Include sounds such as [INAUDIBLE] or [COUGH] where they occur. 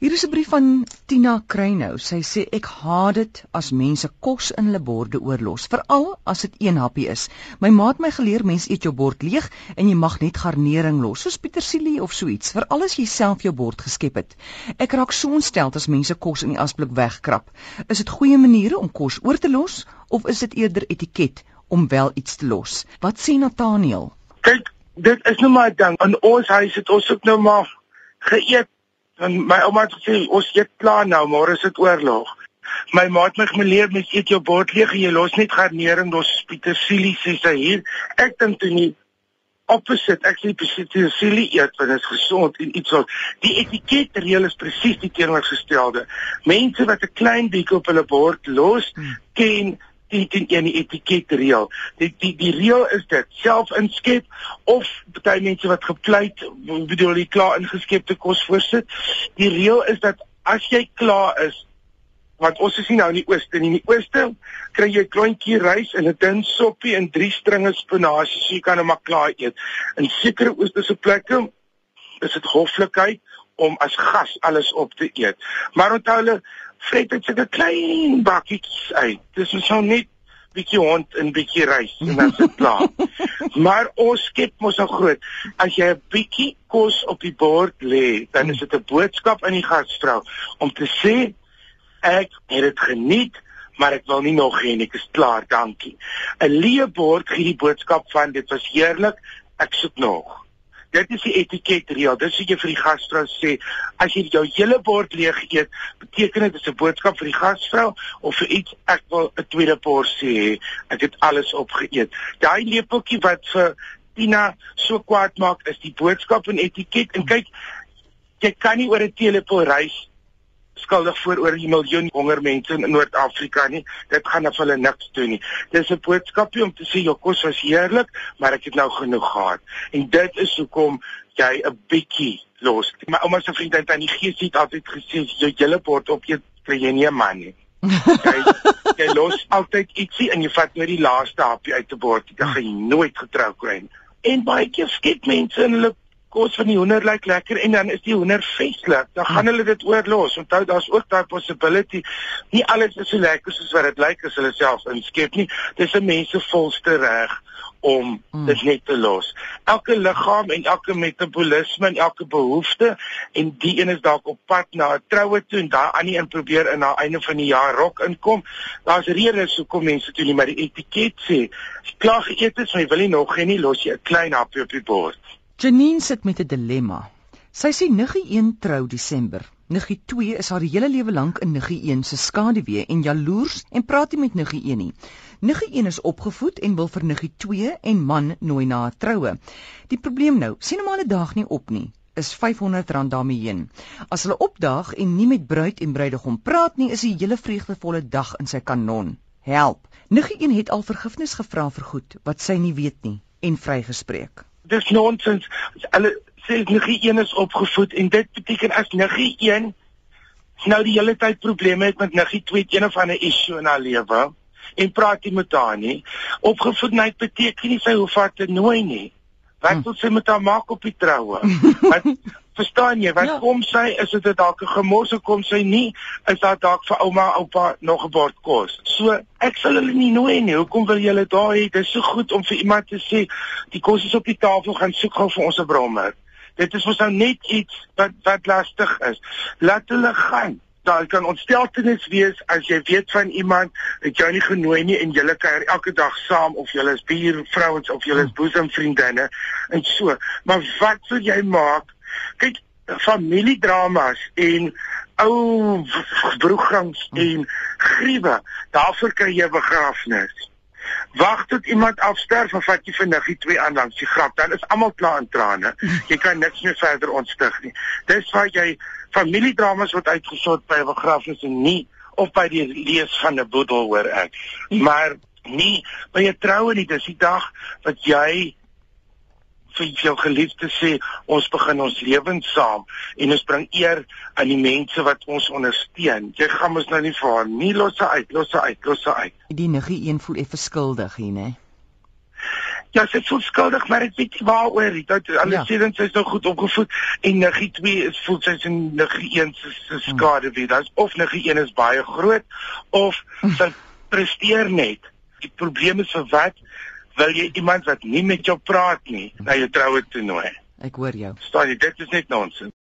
Hier is 'n brief van Tina Kruinou. Sy sê ek haat dit as mense kos in hulle borde oorlos, veral as dit een happie is. My ma het my geleer mens eet jou bord leeg en jy mag net garnering los, soos petersilie of so iets, veral as jy self jou bord geskep het. Ek raak so ontstel as mense kos in die asblik wegkrap. Is dit goeie maniere om kos oor te los of is dit eerder etiket om wel iets te los? Wat sê Nathaniel? Kyk, dit is nou maar 'n ding. In ons huis het ons ook nou maar geëet En my ouma het gesê ons eet klaar nou, môre is dit oorlog. My ma het my geleer mens eet jou bord leeg en jy los net garnering, los petersilie sê sy hier. Ek dink toe nie opposite, ek sê petersilie eet want dit is gesond en iets wat die etiket reël is presies die teenoorgestelde. Mense wat 'n klein bietjie op hulle bord los, hmm. ken die die die, die etiket reël. Die die die reël is dit self inskep of baie mense wat gepleit bedoel die klaar ingeskepte kos voorsit. Die reël is dat as jy klaar is want ons is nou in die ooste nie. In die ooste kry jy klontjie rys en 'n dun soppie en drie stringe spinasie, so jy kan hom maar klaar eet. In sekere oosterse plekke is dit hoflikheid om as gas alles op te eet. Maar onthou hulle vrek dit sulke klein bakkies uit. Dis so net bietjie hond en bietjie rys en dan sit klaar. [LAUGHS] maar ons skep mos nou groot. As jy 'n bietjie kos op die bord lê, dan is dit 'n boodskap aan die gasvrou om te sê ek het dit geniet maar ek wil nie nog hê ek is klaar dankie 'n leë bord gee die boodskap van dit was heerlik ek soek nog dit is die etiket reël. Dis wat jy vir die gasvrou sê. As jy jou hele bord leeg eet, beteken dit dis 'n boodskap vir die gasvrou of vir iets ek wil 'n tweede porsie hê. Ek het alles opgeëet. Daai lepeltjie wat vir Tina so kwaad maak is die boodskap en etiket. En kyk, jy kan nie oor 'n teelepel rys skuldig voor oor 'n miljoen honger mense in Noord-Afrika nie. Dit gaan af hulle niks doen nie. Dis 'n boodskapie om te sê jou kos was heerlik, maar ek het nou genoeg gehad. En dit is hoekom jy 'n bietjie los. My ouma se vriendin aan die gees het altyd gesê jy julle bord op eet, kry jy nie 'n man nie. [LAUGHS] jy, jy los altyd ietsie en jy vat net die laaste hapie uit 'n bord. Jy gaan nooit getrou kry nie. En baie keer skiet mense in hulle kos van die hoender lyk lekker en dan is die hoender veslik. Dan gaan hulle dit oorlos. Onthou daar's ook daai possibility. Nie alles is so lekker soos wat dit lyk as hulle self inskep nie. Dis 'n mense volste reg om mm. dit net te los. Elke liggaam en elke metabolisme en elke behoefte en die een is dalk op pad na 'n troue toe en daai ander een probeer in na einde van die jaar rok inkom. Daar's redes hoekom mense toe nie maar die etiket sê. As jy klaar geëet het, jy wil nie nog hê nie, los jy 'n klein hapjie op die bord. Janine sit met 'n dilemma. Sy sê niggie 1 trou Desember. Niggie 2 is haar hele lewe lank in niggie 1 se skaduwee en jaloers en praat nie met niggie 1 nie. Niggie 1 is opgevoed en wil vir niggie 2 en man nooi na 'n troue. Die probleem nou, sien hom al 'n dag nie op nie is R500 daarmee heen. As hulle opdaag en nie met bruid en bruidegom praat nie, is die hele vreugdevolle dag in sy kanon. Help. Niggie 1 het al vergifnis gevra vir goed wat sy nie weet nie en vrygespreek dis nonsens. Hulle sê niggie 1 is opgevoed en dit beteken as niggie 1 nou die hele tyd probleme het met niggie 2 een of ander issue in haar lewe en praat nie met haar nie. Opgevoedheid beteken nie sy hoef haar te nooi nie. Wat hm. moet sy met haar maak op die troue? [LAUGHS] Wat verstaan jy? Wat ja. kom sy? Is dit dalk 'n gemors of kom sy nie? Is daar dalk vir ouma, oupa nog 'n bord kos? So, ek sal hulle nie nooi nie. Hoekom wil julle daar hê? Dit is so goed om vir iemand te sê, die kos is op die tafel, gaan soek gou vir ons 'n brommer. Dit is mos nou net iets wat wat lastig is. Laat hulle gaan daar kan ontsteltenis wees as jy weet van iemand wat jou nie genooi nie en julle kuier elke dag saam of julle is buurvrouens of julle is boesemvriendinne en so. Maar wat sou jy maak? Kyk, familiedramas en ou broegangs en gruwe, daarvoor kry jy begrafnis. Wag tot iemand afsterf of vat jy vinniggie twee aan langs die graf, dan is almal klaar in trane. Jy kan niks meer verder ontstig nie. Dis waar jy familiedramas word uitgesort by 'n begrafnis en nie of by die lees van 'n boedel hoor ek. Maar nie by 'n troue nie, dis die dag wat jy vir jou geliefde sê ons begin ons lewens saam en ons bring eer aan die mense wat ons ondersteun. Jy gaan mos nou nie vir haar nie los uit, los uit, los uit. Die niggie een voel effe skuldig hier, né? Ja, sy voel skuldig, maar ek weet nie waaroor nie. Dat alles Ja. sê dan sy is nou goed opgevoed en Niggie 2 is voel sy is in Niggie 1 se se skade wie. Dit's of Niggie 1 is baie groot of sy presteer net. Die probleem is vir wat wil jy iemand wat nie met jou praat nie na jou troue toe nooi? Ek hoor jou. Staan jy dit is net nonsens.